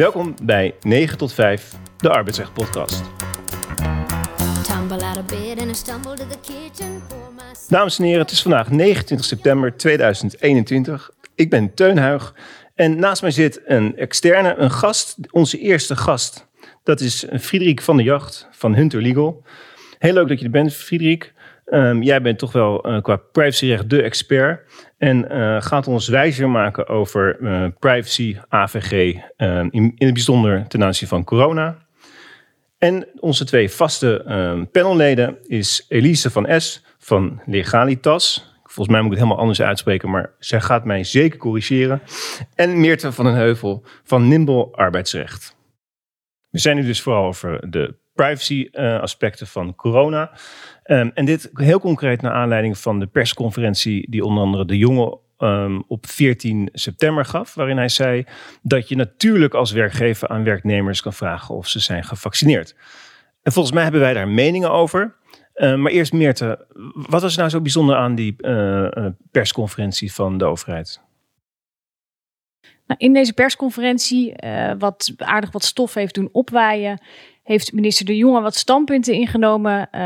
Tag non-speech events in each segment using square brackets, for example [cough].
Welkom bij 9 tot 5, de Arbeidsrecht Podcast. Dames en heren, het is vandaag 29 september 2021. Ik ben Teun Huig en naast mij zit een externe, een gast, onze eerste gast. Dat is Friederik van der Jacht van Hunter Legal. Heel leuk dat je er bent, Friederik. Ehm, jij bent toch wel eh, qua privacyrecht de expert. En eh, gaat ons wijzer maken over eh, privacy, AVG, ehm, in, in het bijzonder ten aanzien van corona. En onze twee vaste panelleden is Elise van S van Legalitas. Volgens mij moet ik het helemaal anders uitspreken, maar zij gaat mij zeker corrigeren. En Meerte van den Heuvel van Nimble Arbeidsrecht. We zijn nu dus vooral over de privacy eh, aspecten van corona. Ehm, en dit heel concreet naar aanleiding van de persconferentie die onder andere de jongen ehm, op 14 september gaf, waarin hij zei dat je natuurlijk als werkgever aan werknemers kan vragen of ze zijn gevaccineerd. En volgens mij hebben wij daar meningen over. Uh, maar eerst Meerte, wat was nou zo bijzonder aan die uh, uh, persconferentie van de overheid? Nou, in deze persconferentie, eh, wat aardig wat stof heeft doen opwaaien, heeft minister De Jonge wat standpunten ingenomen uh,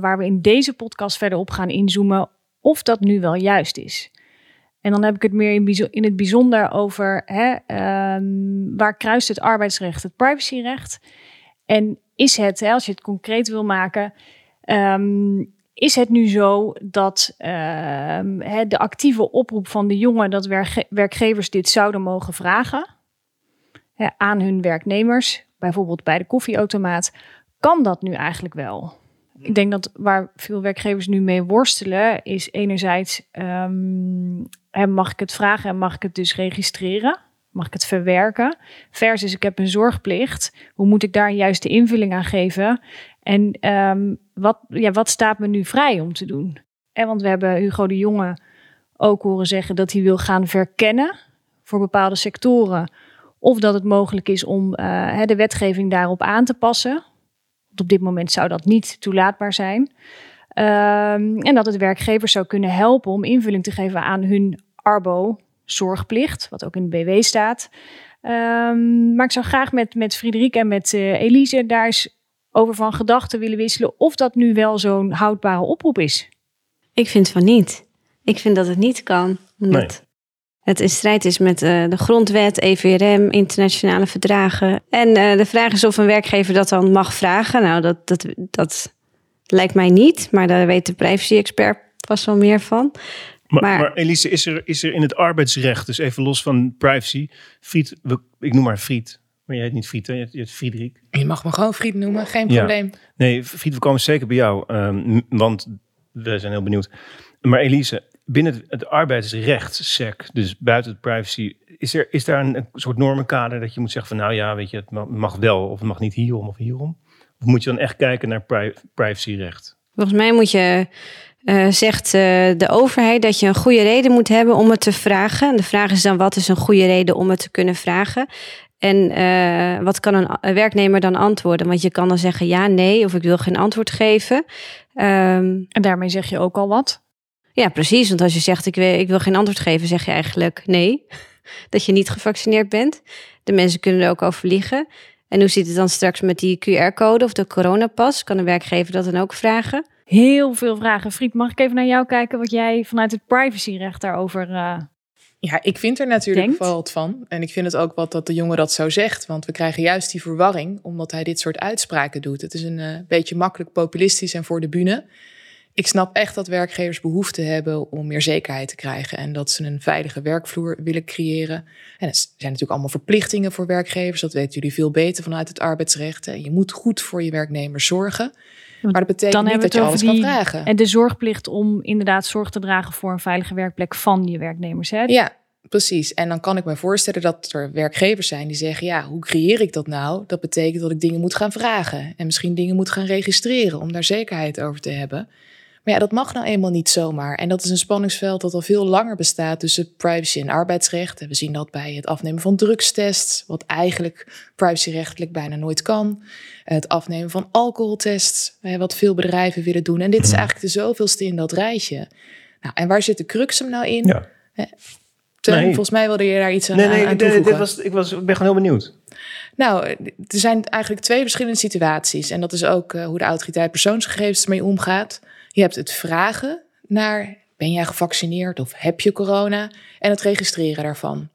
waar we in deze podcast verder op gaan inzoomen of dat nu wel juist is. En dan heb ik het meer in, het bijzonder over hè, um, waar kruist het arbeidsrecht, het privacyrecht. En is het, als je het concreet wil maken, um, is het nu zo dat uh, hè, de actieve oproep van de jongen dat werkge werkgevers dit zouden mogen vragen aan hun werknemers, bijvoorbeeld bij de koffieautomaat, kan dat nu eigenlijk wel? Ik denk dat waar veel werkgevers nu mee worstelen, is enerzijds um, mag ik het vragen en mag ik het dus registreren? Mag ik het verwerken? Versus ik heb een zorgplicht. Hoe moet ik daar een juiste invulling aan geven? En um, wat, ja, wat staat me nu vrij om te doen? En want we hebben Hugo de Jonge ook horen zeggen dat hij wil gaan verkennen voor bepaalde sectoren. Of dat het mogelijk is om uh, de wetgeving daarop aan te passen. Want op dit moment zou dat niet toelaatbaar zijn. Um, en dat het werkgevers zou kunnen helpen om invulling te geven aan hun arbo-zorgplicht, wat ook in de BW staat. Um, maar ik zou graag met, met Friederike en met uh, Elise daar eens over van gedachten willen wisselen of dat nu wel zo'n houdbare oproep is. Ik vind van niet. Ik vind dat het niet kan. Omdat nee. Het in strijd is met uh, de grondwet, EVRM, internationale verdragen. En uh, de vraag is of een werkgever dat dan mag vragen. Nou, dat, dat, dat lijkt mij niet, maar daar weet de privacy-expert vast wel meer van. Maar, maar, maar, Elise, is er, is er in het arbeidsrecht, dus even los van privacy, Friet, ik noem maar Friet, maar jij heet niet Friet, hè? je heet Friedrich. Je mag me gewoon Friet noemen, geen probleem. Nee, Friet, we komen zeker bij jou, um, want we zijn heel benieuwd. Maar Elise, binnen het, het arbeidsrecht, SEC, dus buiten het privacy, is, er, is daar een, een, soort normenkader dat je moet zeggen van nou ja, weet je, het mag, wel of het mag niet hierom of hierom? Of moet je dan echt kijken naar pri privacyrecht? Volgens mij moet je uh, zegt uh, de overheid dat je een goede reden moet hebben om het te vragen. De vraag is dan, wat is een goede reden om het te kunnen vragen? En uh, wat kan een, een, werknemer dan antwoorden? Want je kan dan zeggen ja, nee, of ik wil geen antwoord geven. Um, en daarmee zeg je ook al wat? Ja, precies. Want als je zegt ik wil, ik wil geen antwoord geven, zeg je eigenlijk nee. [laughs] dat je niet gevaccineerd bent. De mensen kunnen er ook over liegen. En hoe zit het dan straks met die QR-code of de coronapas? Kan de werkgever dat dan ook vragen? Heel veel vragen. Fried, mag ik even naar jou kijken wat jij vanuit het privacyrecht daarover uh, ja, ik vind er natuurlijk denkt. wel wat van. En ik vind het ook wat dat de jongen dat zo zegt. Want we krijgen juist die verwarring omdat hij dit soort uitspraken doet. Het is een uh, beetje makkelijk populistisch en voor de bühne. Ik snap echt dat werkgevers behoefte hebben om meer zekerheid te krijgen. En dat ze een veilige werkvloer willen creëren. En er zijn natuurlijk allemaal verplichtingen voor werkgevers. Dat weten jullie veel beter vanuit het arbeidsrecht. Je moet goed voor je werknemers zorgen. Maar dat betekent Dan niet dat je alles die, kan vragen. En de zorgplicht om inderdaad zorg te dragen voor een veilige werkplek van je werknemers. Hè? Ja, precies. En dan kan ik me voorstellen dat er werkgevers zijn die zeggen: ja, hoe creëer ik dat nou? Dat betekent dat ik dingen moet gaan vragen en misschien dingen moet gaan registreren om daar zekerheid over te hebben. Maar ja, dat mag nou eenmaal niet zomaar. En dat is een spanningsveld dat al veel langer bestaat tussen privacy en arbeidsrecht. En we zien dat bij het afnemen van drugstests, wat eigenlijk privacyrechtelijk bijna nooit kan. Het afnemen van alcoholtests, wat veel bedrijven willen doen. En dit is eigenlijk de zoveelste in dat rijtje. Nou, en waar zit de crux hem nou in? Ja. Nee. volgens mij wilde je daar iets aan, Nee, nee, aan dit, toevoegen. dit was, ik, was, ik ben gewoon heel benieuwd. Nou, er zijn eigenlijk twee verschillende situaties. En dat is ook eh, hoe de autoriteit persoonsgegevens ermee omgaat. Je hebt het vragen naar, ben jij gevaccineerd of heb je corona? En het registreren daarvan.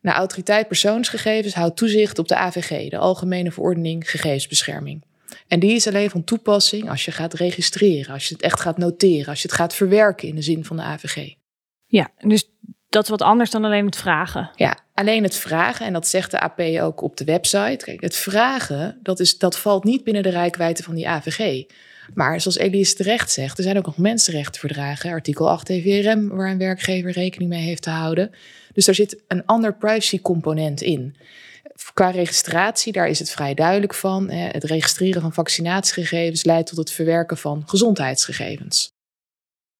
Nou, autoriteit persoonsgegevens houdt toezicht op de AVG, de Algemene Verordening Gegevensbescherming. En die is alleen van toepassing als je gaat registreren, als je het echt gaat noteren, als je het gaat verwerken in de zin van de AVG. Ja, dus dat is wat anders dan alleen het vragen. Ja, alleen het vragen, en dat zegt de AP ook op de website. Kijk, het vragen, dat, is, dat valt niet binnen de rijkwijde van die AVG. Maar zoals Elise terecht zegt, er zijn ook nog mensenrechtenverdragen, artikel 8 TVRM, waar een werkgever rekening mee heeft te houden. Dus daar zit een ander privacy-component in. Qua registratie, daar is het vrij duidelijk van. Het registreren van vaccinatiegegevens leidt tot het verwerken van gezondheidsgegevens.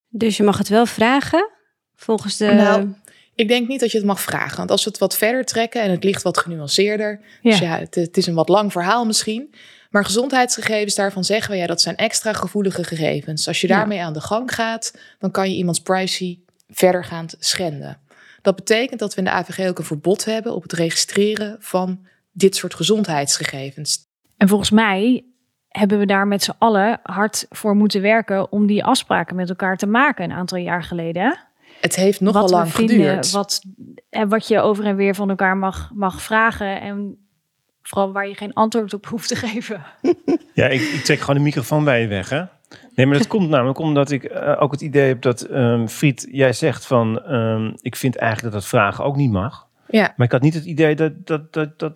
Dus je mag het wel vragen, volgens de... Nou, ik denk niet dat je het mag vragen. Want als we het wat verder trekken en het ligt wat genuanceerder. Dus Ja. ja, het, het is een wat lang verhaal misschien. Maar gezondheidsgegevens, daarvan zeggen we ja, dat zijn extra gevoelige gegevens. Als je Ja. daarmee aan de gang gaat, dan kan je iemands privacy verder gaan schenden. Dat betekent dat we in de AVG ook een verbod hebben op het registreren van dit soort gezondheidsgegevens. En volgens mij hebben we daar met z'n allen hard voor moeten werken om die afspraken met elkaar te maken een aantal jaar geleden. Het heeft nogal lang vinden, geduurd. Wat, en wat je over en weer van elkaar mag, mag vragen. En vooral waar je geen antwoord op hoeft te geven. [laughs] Ja, ik, ik trek gewoon de microfoon bij je weg, hè? Nee, maar dat komt namelijk omdat ik eh, ook het idee heb dat, ehm Friet, jij zegt van, ehm, ik vind eigenlijk dat dat vragen ook niet mag. Ja. Maar ik had niet het idee dat, dat, dat, dat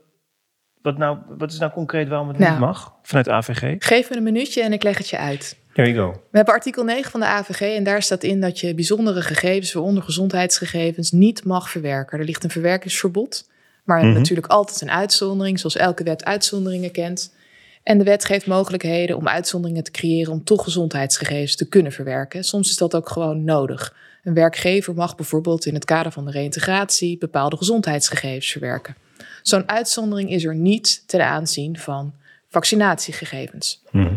wat, nou, wat is nou concreet waarom het Nou. niet mag vanuit de AVG? Geef me een minuutje en ik leg het je uit. There you go. We hebben artikel 9 van de AVG en daar staat in dat je bijzondere gegevens, waaronder gezondheidsgegevens, niet mag verwerken. Er ligt een verwerkingsverbod, maar Mhm. natuurlijk altijd een uitzondering, zoals elke wet uitzonderingen kent. En de wet geeft mogelijkheden om uitzonderingen te creëren om toch gezondheidsgegevens te kunnen verwerken. Soms is dat ook gewoon nodig. Een werkgever mag bijvoorbeeld in het kader van de reïntegratie bepaalde gezondheidsgegevens verwerken. Zo'n uitzondering is er niet ten aanzien van vaccinatiegegevens. Mhm.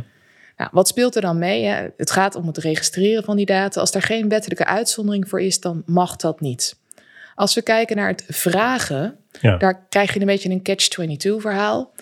Nou, wat speelt er dan mee? hè? Het gaat om het registreren van die data. Als daar geen wettelijke uitzondering voor is, dan mag dat niet. Als we kijken naar het vragen, Ja. daar krijg je een beetje een catch-22 verhaal.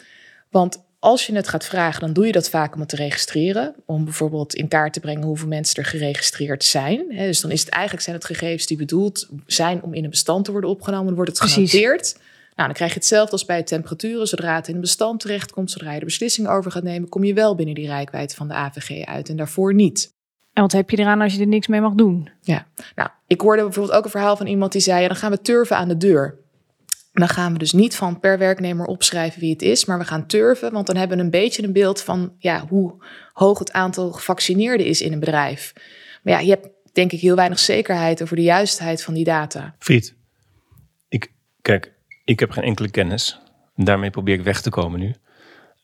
Want als je het gaat vragen, dan doe je dat vaak om het te registreren. Om bijvoorbeeld in kaart te brengen hoeveel mensen er geregistreerd zijn. Hè, Dus dan is het eigenlijk zijn het gegevens die bedoeld zijn om in een bestand te worden opgenomen. Dan wordt het genoteerd. Nou, dan krijg je hetzelfde als bij de temperaturen. Zodra het in een bestand terechtkomt, zodra je de beslissing over gaat nemen, kom je wel binnen die rijkwijde van de AVG uit en daarvoor niet. En wat heb je eraan als je er niks mee mag doen? Ja, nou, ik hoorde bijvoorbeeld ook een verhaal van iemand die zei: ja, dan gaan we turven aan de deur. En dan gaan we dus niet van per werknemer opschrijven wie het is, maar we gaan turven, want dan hebben we een beetje een beeld van ja, hoe hoog het aantal gevaccineerden is in een bedrijf. Maar ja, je hebt denk ik heel weinig zekerheid over de juistheid van die data. Friet, ik, kijk, ik heb geen enkele kennis. En daarmee probeer ik weg te komen nu.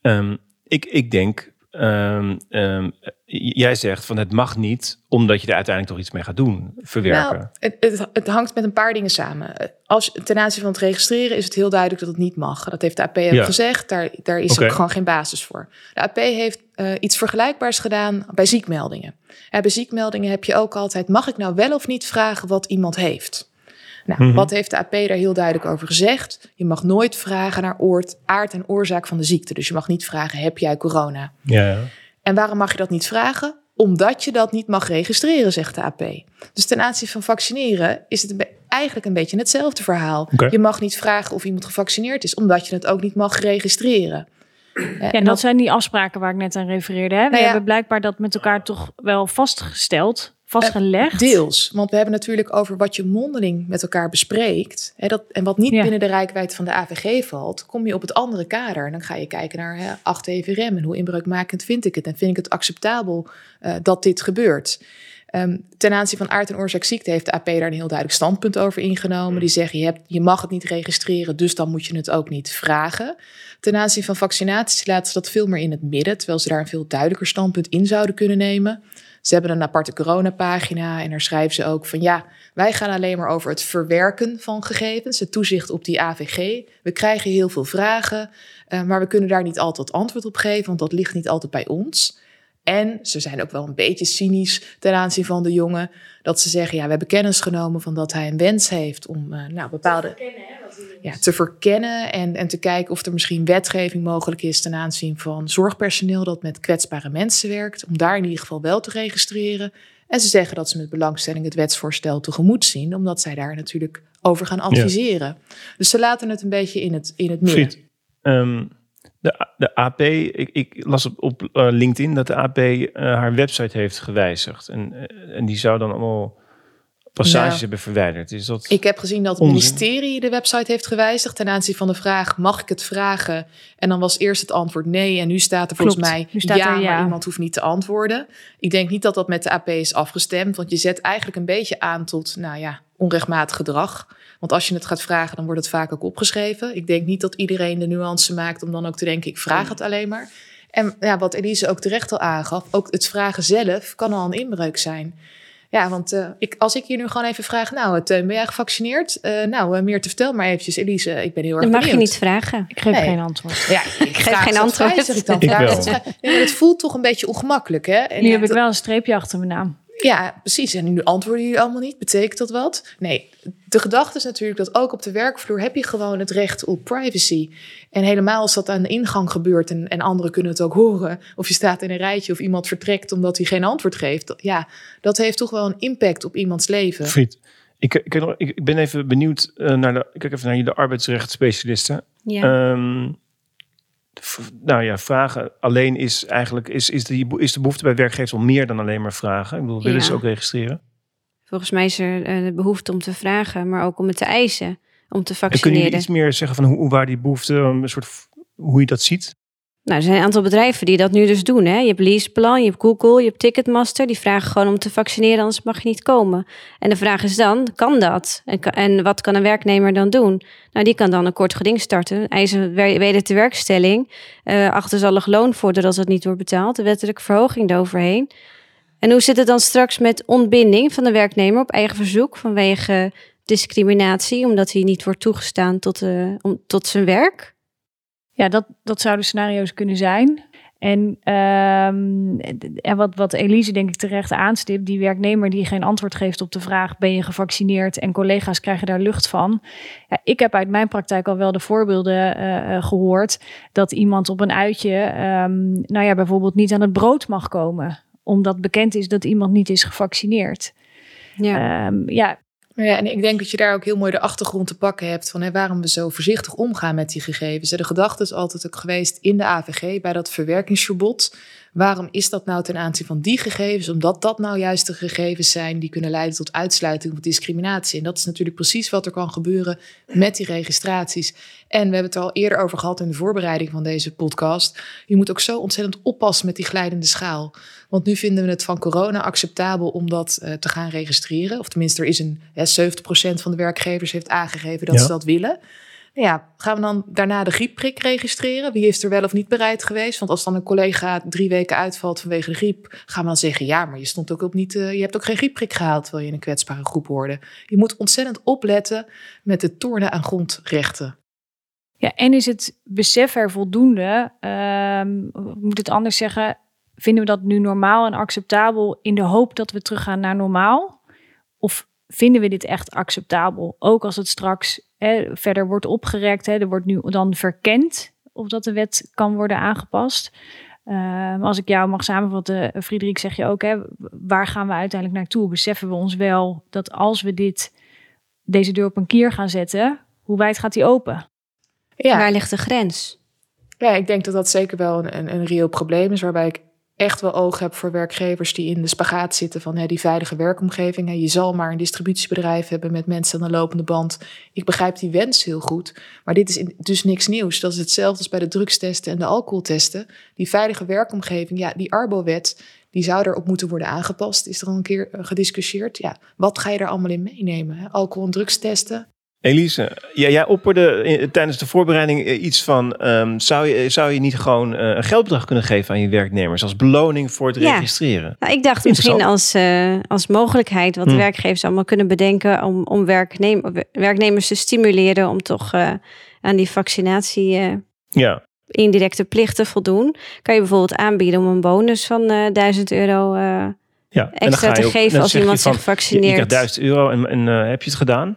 Ehm, ik, ik denk, ehm, ehm, jij zegt van het mag niet, omdat je er uiteindelijk toch iets mee gaat doen, verwerken. Nou, het, het, het hangt met een paar dingen samen. Als, ten aanzien van het registreren is het heel duidelijk dat het niet mag. Dat heeft de AP Ja. gezegd. Daar, daar is ook gewoon geen basis voor. De AP heeft eh, iets vergelijkbaars gedaan bij ziekmeldingen. Bij ziekmeldingen heb je ook altijd... mag ik nou wel of niet vragen wat iemand heeft? Nou, Mhm. wat heeft de AP daar heel duidelijk over gezegd? Je mag nooit vragen naar oort, aard en oorzaak van de ziekte. Dus je mag niet vragen, heb jij corona? Ja. En waarom mag je dat niet vragen? Omdat je dat niet mag registreren, zegt de AP. Dus ten aanzien van vaccineren is het een eigenlijk een beetje hetzelfde verhaal. Je mag niet vragen of iemand gevaccineerd is, omdat je het ook niet mag registreren. Eh, Ja, en dat zijn die afspraken waar ik net aan refereerde. Hè? We Nou ja. hebben blijkbaar dat met elkaar toch wel vastgesteld, vastgelegd. Deels, want we hebben natuurlijk over wat je mondeling met elkaar bespreekt. Hè, dat, en wat niet Ja. binnen de rijkwijd van de AVG valt, kom je op het andere kader. En dan ga je kijken naar hè, 8 EVRM en hoe inbreukmakend vind ik het. En vind ik het acceptabel eh, dat dit gebeurt. Ehm, ten aanzien van aard en oorzaak ziekte heeft de AP daar een heel duidelijk standpunt over ingenomen. Die zeggen, je, hebt, je mag het niet registreren, dus dan moet je het ook niet vragen. Ten aanzien van vaccinaties laten ze dat veel meer in het midden, terwijl ze daar een veel duidelijker standpunt in zouden kunnen nemen. Ze hebben een aparte coronapagina en daar schrijven ze ook van ja, wij gaan alleen maar over het verwerken van gegevens, het toezicht op die AVG. We krijgen heel veel vragen, eh, maar we kunnen daar niet altijd antwoord op geven, want dat ligt niet altijd bij ons. En ze zijn ook wel een beetje cynisch ten aanzien van de jongen. Dat ze zeggen, ja, we hebben kennis genomen van dat hij een wens heeft om uh, nou, bepaalde... Te verkennen, ja, te verkennen en, en te kijken of er misschien wetgeving mogelijk is ten aanzien van zorgpersoneel dat met kwetsbare mensen werkt. Om daar in ieder geval wel te registreren. En ze zeggen dat ze met belangstelling het wetsvoorstel tegemoet zien, omdat zij daar natuurlijk over gaan adviseren. Dus ze laten het een beetje in het, in het midden. Fried, um, de, de AP, ik, ik las op, op uh, LinkedIn dat de AP uh, haar website heeft gewijzigd. En, uh, en die zou dan allemaal passages nou, hebben verwijderd. Is dat ik heb gezien dat het onzin? ministerie de website heeft gewijzigd ten aanzien van de vraag: mag ik het vragen? En dan was eerst het antwoord nee. En nu staat er volgens mij Nu staat ja, er ja. maar iemand hoeft niet te antwoorden. Ik denk niet dat dat met de AP is afgestemd, want je zet eigenlijk een beetje aan tot, nou ja, onrechtmatig gedrag. Want als je het gaat vragen, dan wordt het vaak ook opgeschreven. Ik denk niet dat iedereen de nuance maakt om dan ook te denken: ik vraag het alleen maar. En ja, wat Elise ook terecht al aangaf, ook het vragen zelf kan al een inbreuk zijn. Ja, want uh, ik, als ik hier nu gewoon even vraag, nou, Teun, ben jij gevaccineerd? Uh, nou, uh, meer te vertellen, maar eventjes, Elise, ik ben heel erg Dat mag benieuwd. je niet vragen. Ik geef Nee. geen antwoord. Ja, ik [laughs] Geef geen antwoord. vrij, zeg ik dan. Ik Ja, wel. het, voelt toch een beetje ongemakkelijk, hè? En Nu ja, heb ik wel een streepje achter mijn naam. Ja, precies. En nu antwoorden jullie allemaal niet. Betekent dat wat? Nee, de gedachte is natuurlijk dat ook op de werkvloer heb je gewoon het recht op privacy. En helemaal als dat aan de ingang gebeurt en, en anderen kunnen het ook horen. Of je staat in een rijtje of iemand vertrekt omdat hij geen antwoord geeft. dat- Ja, dat heeft toch wel een impact op iemands leven. Fried, ik, ik, ik, ben even benieuwd uh, naar de, ik kijk even naar jullie arbeidsrechtsspecialisten. Ja. Ehm, v- nou ja, vragen alleen is eigenlijk, is, is, de, is de behoefte bij werkgevers om meer dan alleen maar vragen? Ik bedoel, willen Ja. ze ook registreren? Volgens mij is er eh, de behoefte om te vragen, maar ook om het te eisen. Om te En kunnen vaccineren. jullie iets meer zeggen van hoe, waar die behoefte, een soort, hoe je dat ziet? Nou, er zijn een aantal bedrijven die dat nu dus doen. Hè? Je hebt Leaseplan, je hebt Google, je hebt Ticketmaster. Die vragen gewoon om te vaccineren, anders mag je niet komen. En de vraag is dan, kan dat? En, en wat kan een werknemer dan doen? Nou, die kan dan een kort geding starten. Eisen wer- weder te werkstelling. eh achterstallig loon vorderen als het niet wordt betaald. De wettelijke verhoging eroverheen. En hoe zit het dan straks met ontbinding van de werknemer op eigen verzoek vanwege discriminatie, omdat hij niet wordt toegestaan tot, eh, tot zijn werk? Ja, dat, dat zouden scenario's kunnen zijn. En, ehm, en wat, wat Elise denk ik terecht aanstipt, die werknemer die geen antwoord geeft op de vraag: ben je gevaccineerd? En collega's krijgen daar lucht van. Ja, ik heb uit mijn praktijk al wel de voorbeelden eh, eh, gehoord dat iemand op een uitje, ehm, nou ja, bijvoorbeeld niet aan het brood mag komen, omdat bekend is dat iemand niet is gevaccineerd. Ja. Ehm, ja, Ja, en ik denk dat je daar ook heel mooi de achtergrond te pakken hebt van hè, waarom we zo voorzichtig omgaan met die gegevens. De gedachte is altijd ook geweest in de AVG bij dat verwerkingsverbod. Waarom is dat nou ten aanzien van die gegevens? Omdat dat nou juist de gegevens zijn die kunnen leiden tot uitsluiting of discriminatie. En dat is natuurlijk precies wat er kan gebeuren met die registraties. En we hebben het er al eerder over gehad in de voorbereiding van deze podcast. Je moet ook zo ontzettend oppassen met die glijdende schaal. Want nu vinden we het van corona acceptabel om dat uh, te gaan registreren. Of tenminste, er is een ja, 70% van de werkgevers heeft aangegeven dat Ja. ze dat willen. Nou Ja, gaan we dan daarna de griepprik registreren? Wie is er wel of niet bereid geweest? Want als dan een collega drie weken uitvalt vanwege de griep, gaan we dan zeggen: ja, maar je stond ook op niet, uh, je hebt ook geen griepprik gehaald terwijl je in een kwetsbare groep hoorde. Je moet ontzettend opletten met het tornen aan grondrechten. Ja, en is het besef er voldoende? Um, ik moet het anders zeggen. Vinden we dat nu normaal en acceptabel in de hoop dat we teruggaan naar normaal? Of vinden we dit echt acceptabel? Ook als het straks hè, verder wordt opgerekt. Hè, er wordt nu dan verkend of dat de wet kan worden aangepast. Um, als ik jou mag samenvatten, Frederik, zeg je ook, hè, waar gaan we uiteindelijk naartoe? Beseffen we ons wel dat als we dit, deze deur op een kier gaan zetten, hoe wijd gaat die open? Ja. Waar ligt de grens? Ja, ik denk dat dat zeker wel een, een, een reëel probleem is, waarbij ik echt wel oog heb voor werkgevers die in de spagaat zitten van hè, die veilige werkomgeving. Hè. Je zal maar een distributiebedrijf hebben met mensen aan de lopende band. Ik begrijp die wens heel goed, maar dit is dus niks nieuws. Dat is hetzelfde als bij de drugstesten en de alcoholtesten. Die veilige werkomgeving, ja, die Arbo-wet, die zou erop moeten worden aangepast. Is er al een keer uh, gediscussieerd? Ja, wat ga je er allemaal in meenemen? Alcohol- en drugstesten. Elise, ja, jij opperde in, tijdens de voorbereiding iets van... Um, zou, je, zou je niet gewoon uh, een geldbedrag kunnen geven aan je werknemers... als beloning voor het ja. registreren? Nou, ik dacht misschien als, uh, als mogelijkheid... wat hm. de werkgevers allemaal kunnen bedenken... om, om werknem werknemers te stimuleren om toch uh, aan die vaccinatie... ja. indirecte plichten voldoen, kan je bijvoorbeeld aanbieden om een bonus van eh 1000 euro eh, Ja, extra je te geven als je iemand zich Je, je vaccineert. krijgt 1000 euro en, en eh, heb je het gedaan?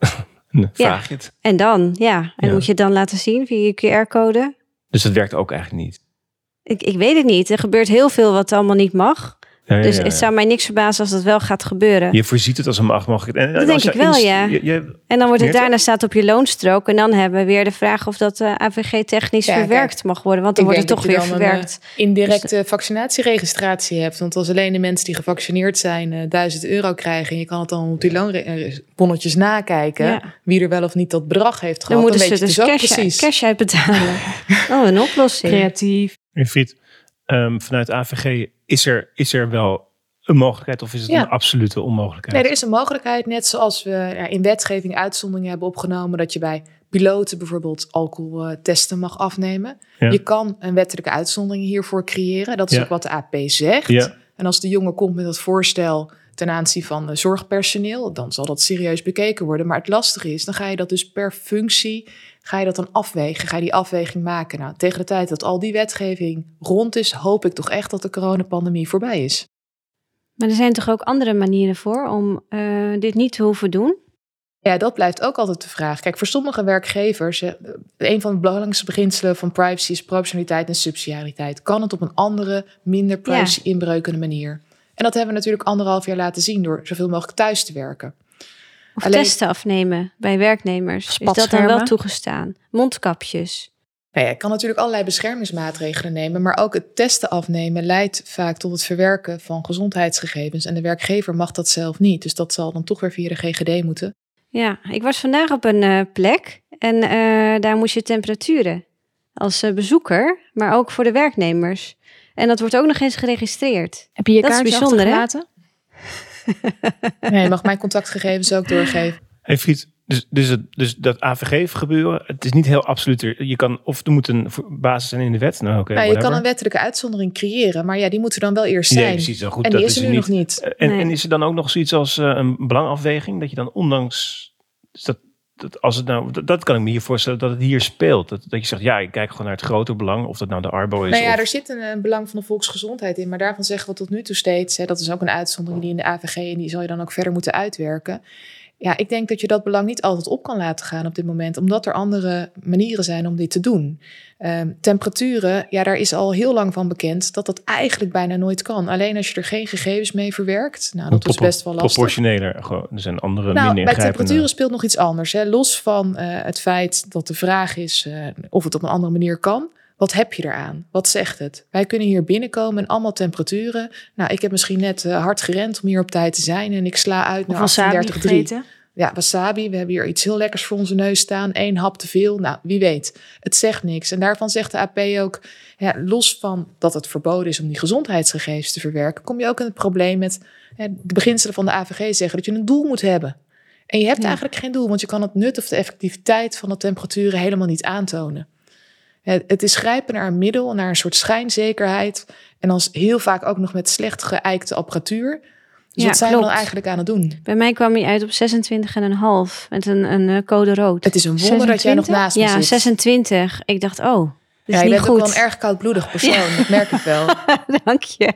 [laughs] vraag je het. En dan, ja. En Ja. moet je het dan laten zien via je QR-code? Dus dat werkt ook eigenlijk niet. Ik, ik weet het niet. Er gebeurt heel veel wat allemaal niet mag. Ja, dus ja, het zou mij niks verbazen als dat wel gaat gebeuren. Je voorziet het als een macht mogelijk. En, Dat en denk ik wel, ja. Je, je- En dan wordt het daarna staat op je loonstrook. En dan hebben we weer de vraag of dat eh, AVG technisch Ja, verwerkt mag worden. Want dan wordt het toch weer een, verwerkt. eh, indirecte vaccinatieregistratie hebt. Want als alleen de mensen die gevaccineerd zijn eh 1000 euro krijgen... en je kan het dan op die loonbonnetjes nakijken... Ja. wie er wel of niet dat bedrag heeft Dan gehad... moeten dan ze weet je dus dus ook cash, precies. cash uitbetalen. [laughs] oh, een oplossing. Creatief. Friet, ehm, vanuit AVG is er, is er wel een mogelijkheid of is het Ja. een absolute onmogelijkheid? Nee, er is een mogelijkheid, net zoals we ja, in wetgeving uitzonderingen hebben opgenomen... dat je bij piloten bijvoorbeeld alcoholtesten mag afnemen. Ja. Je kan een wettelijke uitzondering hiervoor creëren. Dat is ook wat de AP zegt. En als de jongen komt met dat voorstel ten aanzien van eh, zorgpersoneel, dan zal dat serieus bekeken worden. Maar het lastige is, dan ga je dat dus per functie, ga je dat dan afwegen, ga je die afweging maken. Nou, tegen de tijd dat al die wetgeving rond is, hoop ik toch echt dat de coronapandemie voorbij is. Maar er zijn toch ook andere manieren voor om eh, dit niet te hoeven doen? Ja, dat blijft ook altijd de vraag. Kijk, voor sommige werkgevers, een van de belangrijkste beginselen van privacy is proportionaliteit en subsidiariteit. Kan het op een andere, minder privacy-inbreukende manier? En dat hebben we natuurlijk anderhalf jaar laten zien door zoveel mogelijk thuis te werken. Of Alleen- testen afnemen bij werknemers? Is dat dan wel toegestaan? Mondkapjes? Nou ja, je kan natuurlijk allerlei beschermingsmaatregelen nemen, maar ook het testen afnemen leidt vaak tot het verwerken van gezondheidsgegevens. En de werkgever mag dat zelf niet. Dus dat zal dan toch weer via de GGD moeten. Ja, ik was vandaag op een eh, plek en eh, daar moest je temperaturen als eh, bezoeker, maar ook voor de werknemers. En dat wordt ook nog eens geregistreerd. Heb je je Dat is bijzonder, hè? [laughs] Nee, je mag mijn contactgegevens ook doorgeven. Hey Friet, dus, dus, het, dus dat AVG gebeuren, het is niet heel absoluut. Er- Je kan, of er moet een voor- basis zijn in de wet. Nou, oké, nou, je kan een wettelijke uitzondering creëren, maar ja, die moeten dan wel eerst Nee, zijn. precies. Zo goed, en die is is er nu niet. nog niet. En, Nee. en is er dan ook nog zoiets als eh, een belangafweging? Dat je dan ondanks... dus dat, dat, als het nou, dat, dat kan ik me hier voorstellen dat het hier speelt. Dat, dat je zegt, ja, ik kijk gewoon naar het grote belang. Of dat nou de Arbo is. Nou ja, of, er zit een, een belang van de volksgezondheid in, maar daarvan zeggen we tot nu toe steeds, hè, dat is ook een uitzondering die in de AVG en die zal je dan ook verder moeten uitwerken. Ja, ik denk dat je dat belang niet altijd op kan laten gaan op dit moment, omdat er andere manieren zijn om dit te doen. Ehm, temperaturen, ja, daar is al heel lang van bekend dat dat eigenlijk bijna nooit kan. Alleen als je er geen gegevens mee verwerkt, nou, dat is best wel lastig. Proportioneler. Gewoon, er zijn andere Nou, bij temperaturen speelt nog iets anders. Hè. Los van eh, het feit dat de vraag is eh, of het op een andere manier kan. Wat heb je eraan? Wat zegt het? Wij kunnen hier binnenkomen en allemaal temperaturen. Nou, ik heb misschien net eh, hard gerend om hier op tijd te zijn. En ik sla uit naar wasabi 38,3. gegeten? Ja, wasabi. We hebben hier iets heel lekkers voor onze neus staan. Eén hap te veel. Nou, wie weet. Het zegt niks. En daarvan zegt de AP ook... Ja, los van dat het verboden is om die gezondheidsgegevens te verwerken... kom je ook in het probleem met... de beginselen van de AVG zeggen dat je een doel moet hebben. En je hebt Ja. eigenlijk geen doel... want je kan het nut of de effectiviteit van de temperaturen helemaal niet aantonen. Het, is grijpen naar een middel, naar een soort schijnzekerheid... en dan heel vaak ook nog met slecht geëikte apparatuur... Dus Ja, wat zijn we dan eigenlijk aan het doen? Bij mij kwam hij uit op 26,5 met een, een eh, code rood. Het is een wonder dat jij nog 26? naast me Ja, zit. 26. Ik dacht, oh, is Ja, je bent ook wel een erg koudbloedig persoon, [laughs] dat merk ik wel. [laughs] Dank je.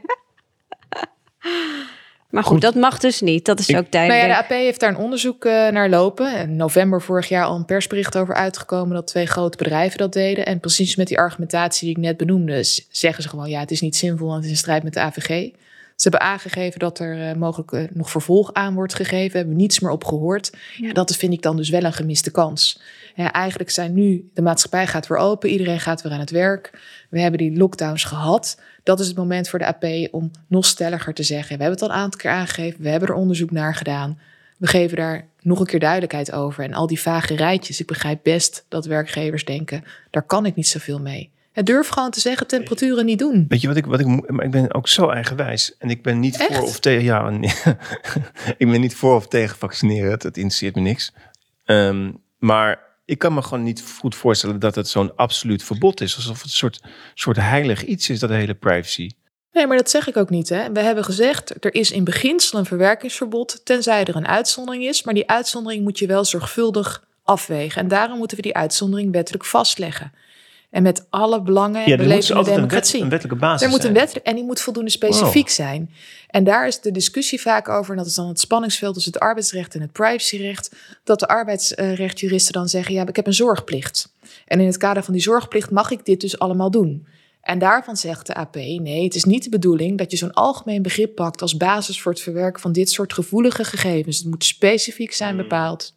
Maar goed, Goed. dat mag dus niet. Dat is Ik- ook Nou duidelijk. ja, de AP heeft daar een onderzoek eh, naar lopen. In november vorig jaar al een persbericht over uitgekomen dat twee grote bedrijven dat deden. En precies met die argumentatie die ik net benoemde, zeggen ze gewoon: ja, het is niet zinvol, want het is in strijd met de AVG. Ze hebben aangegeven dat er eh, mogelijk eh, nog vervolg aan wordt gegeven. Hebben niets meer op gehoord. Ja, dat vind ik dan dus wel een gemiste kans. Ja, eigenlijk zijn nu, de maatschappij gaat weer open. Iedereen gaat weer aan het werk. We hebben die lockdowns gehad. Dat is het moment voor de AP om nog stelliger te zeggen. We hebben het al een aantal keer aangegeven. We hebben er onderzoek naar gedaan. We geven daar nog een keer duidelijkheid over. En al die vage rijtjes. Ik begrijp best dat werkgevers denken, daar kan ik niet zoveel mee. Het durf gewoon te zeggen, temperaturen niet doen. Weet je wat ik, wat ik, maar ik ben ook zo eigenwijs. En ik ben niet Echt? voor of tegen, ja, nee. [laughs] ik ben niet voor of tegen vaccineren. Het interesseert me niks. Ehm, maar ik kan me gewoon niet goed voorstellen dat het zo'n absoluut verbod is. Alsof het een soort, soort heilig iets is, dat hele privacy. Nee, maar dat zeg ik ook niet. Hè. We hebben gezegd, er is in beginsel een verwerkingsverbod, tenzij er een uitzondering is. Maar die uitzondering moet je wel zorgvuldig afwegen. En daarom moeten we die uitzondering wettelijk vastleggen. En met alle belangen Ja, er moet de een, wet, democratie. een wettelijke basis Er moet een zijn. wet en die moet voldoende specifiek zijn. En daar is de discussie vaak over, en dat is dan het spanningsveld tussen het arbeidsrecht en het privacyrecht, dat de arbeidsrechtjuristen dan zeggen, ja, ik heb een zorgplicht. En in het kader van die zorgplicht mag ik dit dus allemaal doen. En daarvan zegt de AP, nee, het is niet de bedoeling dat je zo'n algemeen begrip pakt als basis voor het verwerken van dit soort gevoelige gegevens. Het moet specifiek zijn bepaald.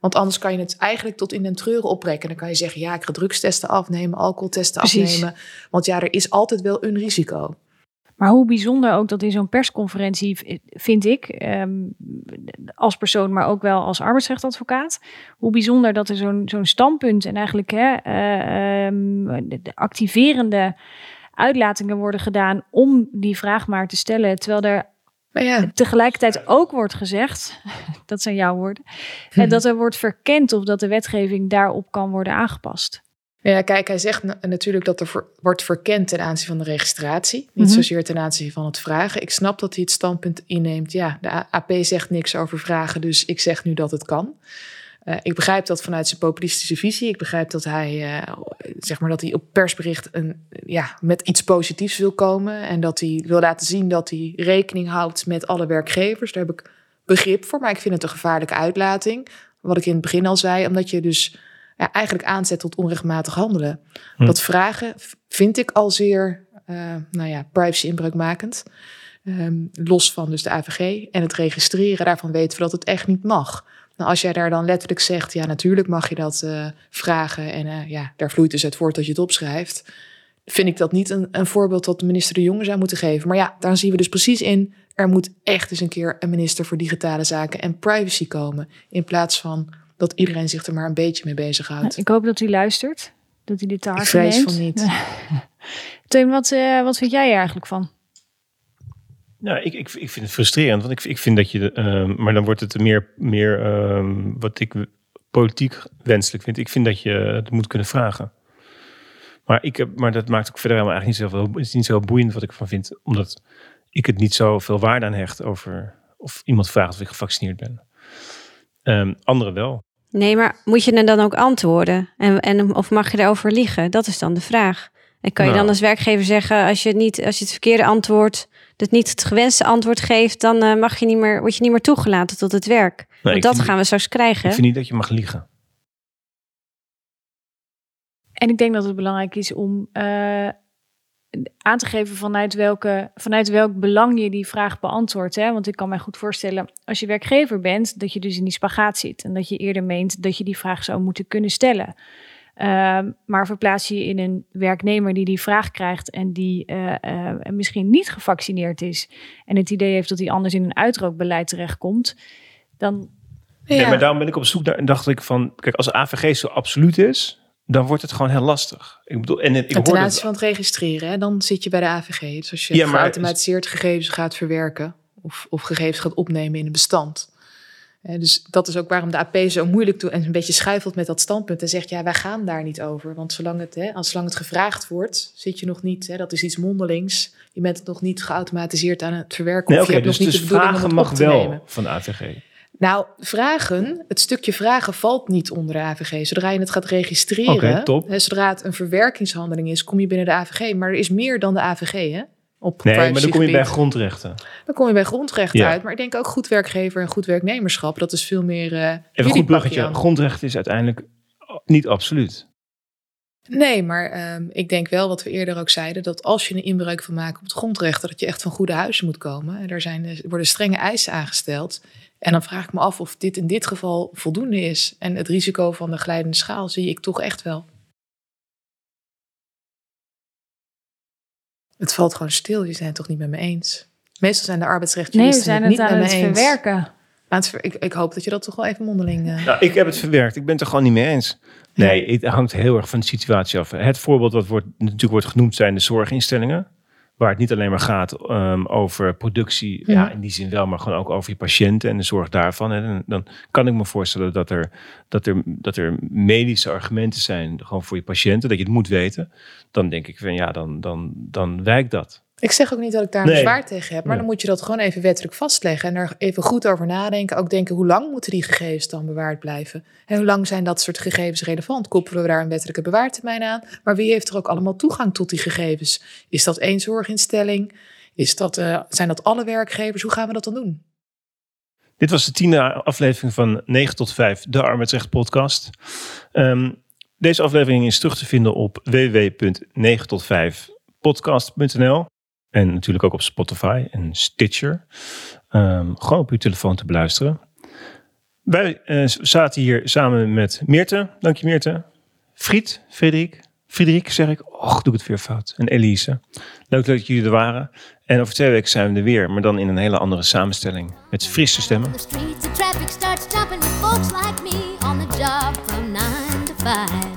Want anders kan je het eigenlijk tot in den treuren opbreken. Dan kan je zeggen, ja, ik ga drugstesten afnemen, alcoholtesten Precies. afnemen. Want ja, er is altijd wel een risico. Maar hoe bijzonder ook dat in zo'n persconferentie vind ik, ehm, als persoon, maar ook wel als arbeidsrechtadvocaat, hoe bijzonder dat er zo'n zo'n standpunt en eigenlijk hè, eh, ehm, de activerende uitlatingen worden gedaan om die vraag maar te stellen, terwijl er Maar ja, tegelijkertijd ook wordt gezegd, [laughs] dat zijn jouw woorden, eh, dat er wordt verkend of dat de wetgeving daarop kan worden aangepast. Ja, kijk, hij zegt na- natuurlijk dat er voor- wordt verkend ten aanzien van de registratie. Niet Mhm. zozeer ten aanzien van het vragen. Ik snap dat hij het standpunt inneemt. Ja, de AP zegt niks over vragen, dus ik zeg nu dat het kan. Eh, ik begrijp dat vanuit zijn populistische visie. Ik begrijp dat hij, eh, zeg maar, dat hij op persbericht een, ja, met iets positiefs wil komen. En dat hij wil laten zien dat hij rekening houdt met alle werkgevers. Daar heb ik begrip voor. Maar ik vind het een gevaarlijke uitlating. Wat ik in het begin al zei, omdat je dus ja, eigenlijk aanzet tot onrechtmatig handelen. Hm. Dat vragen vind ik al zeer, eh, nou ja, privacy-inbreukmakend. Ehm, los van dus de AVG. En het registreren, daarvan weten we dat het echt niet mag. Nou, als jij daar dan letterlijk zegt, ja, natuurlijk mag je dat eh, vragen. En eh, ja, daar vloeit dus het woord dat je het opschrijft. Vind ik dat niet een, een voorbeeld dat de minister De Jonge zou moeten geven. Maar ja, daar zien we dus precies in. Er moet echt eens een keer een minister voor digitale zaken en privacy komen. In plaats van dat iedereen zich er maar een beetje mee bezighoudt. Ik hoop dat hij luistert, dat hij dit te Ik harte vrees neemt. van niet. [laughs] Teun, wat, eh, wat vind jij er eigenlijk van? Nou, ik, ik, ik vind het frustrerend, want ik, ik vind dat je, ehm, maar dan wordt het meer, meer ehm, wat ik politiek wenselijk vind. Ik vind dat je het moet kunnen vragen. Maar, ik heb, maar dat maakt ook verder helemaal eigenlijk niet het is niet zo boeiend wat ik ervan vind, omdat ik het niet zoveel waarde aan hecht over of iemand vraagt of ik gevaccineerd ben. Ehm anderen wel. Nee, maar moet je dan ook antwoorden? En, en, of mag je daarover liegen? Dat is dan de vraag. En kan je Nou. dan als werkgever zeggen, als je, het niet, als je het verkeerde antwoord, het niet het gewenste antwoord geeft, dan eh, mag je niet meer, word je niet meer toegelaten tot het werk. Nee, Want ik dat vind- gaan we straks krijgen. Ik vind niet dat je mag liegen. En ik denk dat het belangrijk is om eh, aan te geven vanuit, welke, vanuit welk belang je die vraag beantwoordt. Hè? Want ik kan mij goed voorstellen, als je werkgever bent, dat je dus in die spagaat zit. En dat je eerder meent dat je die vraag zou moeten kunnen stellen. Ehm, maar verplaats je je in een werknemer die die vraag krijgt en die eh, eh, misschien niet gevaccineerd is. En het idee heeft dat hij anders in een uitrookbeleid terechtkomt. Dan Nee, maar daarom ben ik op zoek naar en dacht ik van, kijk, als de AVG zo absoluut is, dan wordt het gewoon heel lastig. Ik bedoel, en ik En ten hoorde aanzien van het registreren, hè, dan zit je bij de AVG. Dus als je Ja, maar- geautomatiseerd gegevens gaat verwerken of, of gegevens gaat opnemen in een bestand. Dus dat is ook waarom de AP zo moeilijk doet en een beetje schuifelt met dat standpunt. En zegt, ja, wij gaan daar niet over. Want zolang het, hè, als zolang het gevraagd wordt, zit je nog niet, hè, dat is iets mondelings. Je bent het nog niet geautomatiseerd aan het verwerken. Nee, of je oké, hebt dus, nog dus niet de bedoeling vragen mag wel nemen. van de AVG. Nou, vragen, het stukje vragen valt niet onder de AVG. Zodra je het gaat registreren, hè, zodra het een verwerkingshandeling is, kom je binnen de AVG. Maar er is meer dan de AVG, hè? Op Nee, maar dan kom je bij grondrechten. Dan kom je bij grondrechten Ja. uit. Maar ik denk ook goed werkgever en goed werknemerschap. Dat is veel meer. eh Even jullie goed bruggetje. Grondrecht is uiteindelijk niet absoluut. Nee, maar ehm, ik denk wel wat we eerder ook zeiden: dat als je een inbreuk wil maken op het grondrecht, dat je echt van goede huizen moet komen. En er, zijn, er worden strenge eisen aangesteld. En dan vraag ik me af of dit in dit geval voldoende is. En het risico van de glijdende schaal zie ik toch echt wel. Het valt gewoon stil. Je zijn het toch niet met me eens? Meestal zijn de nee, we arbeidsrechtjuristen zijn het het niet aan met het me eens. verwerken. Aan het ver- ik, ik hoop dat je dat toch wel even mondeling... eh, Nou, ik heb het verwerkt. Ik ben het er gewoon niet mee eens. Nee, het hangt heel erg van de situatie af. Het voorbeeld dat wordt, natuurlijk wordt genoemd zijn de zorginstellingen. Waar het niet alleen maar gaat ehm, over productie, Ja. ja, in die zin wel, maar gewoon ook over je patiënten en de zorg daarvan. En dan kan ik me voorstellen dat er, dat er, dat er medische argumenten zijn, gewoon voor je patiënten, dat je het moet weten. Dan denk ik van ja, dan, dan, dan wijkt dat. Ik zeg ook niet dat ik daar een Nee. bezwaar tegen heb, maar dan moet je dat gewoon even wettelijk vastleggen en er even goed over nadenken. Ook denken, hoe lang moeten die gegevens dan bewaard blijven? En hoe lang zijn dat soort gegevens relevant? Koppelen we daar een wettelijke bewaartermijn aan? Maar wie heeft er ook allemaal toegang tot die gegevens? Is dat één zorginstelling? Is dat, eh, zijn dat alle werkgevers? Hoe gaan we dat dan doen? Dit was de tiende aflevering van 9 tot 5, de Arbeidsrecht podcast. Ehm, deze aflevering is terug te vinden op www.9tot5podcast.nl en natuurlijk ook op Spotify en Stitcher. Ehm, gewoon op uw telefoon te beluisteren. Wij eh, zaten hier samen met Meerte. Dank je Meerte. Friet, Frederik. Frederik zeg ik. Och, doe ik het weer fout. En Elise. Leuk dat jullie er waren. En over twee weken zijn we er weer, maar dan in een hele andere samenstelling. Met frisse stemmen. Traffic with folks like me on the job from nine to five.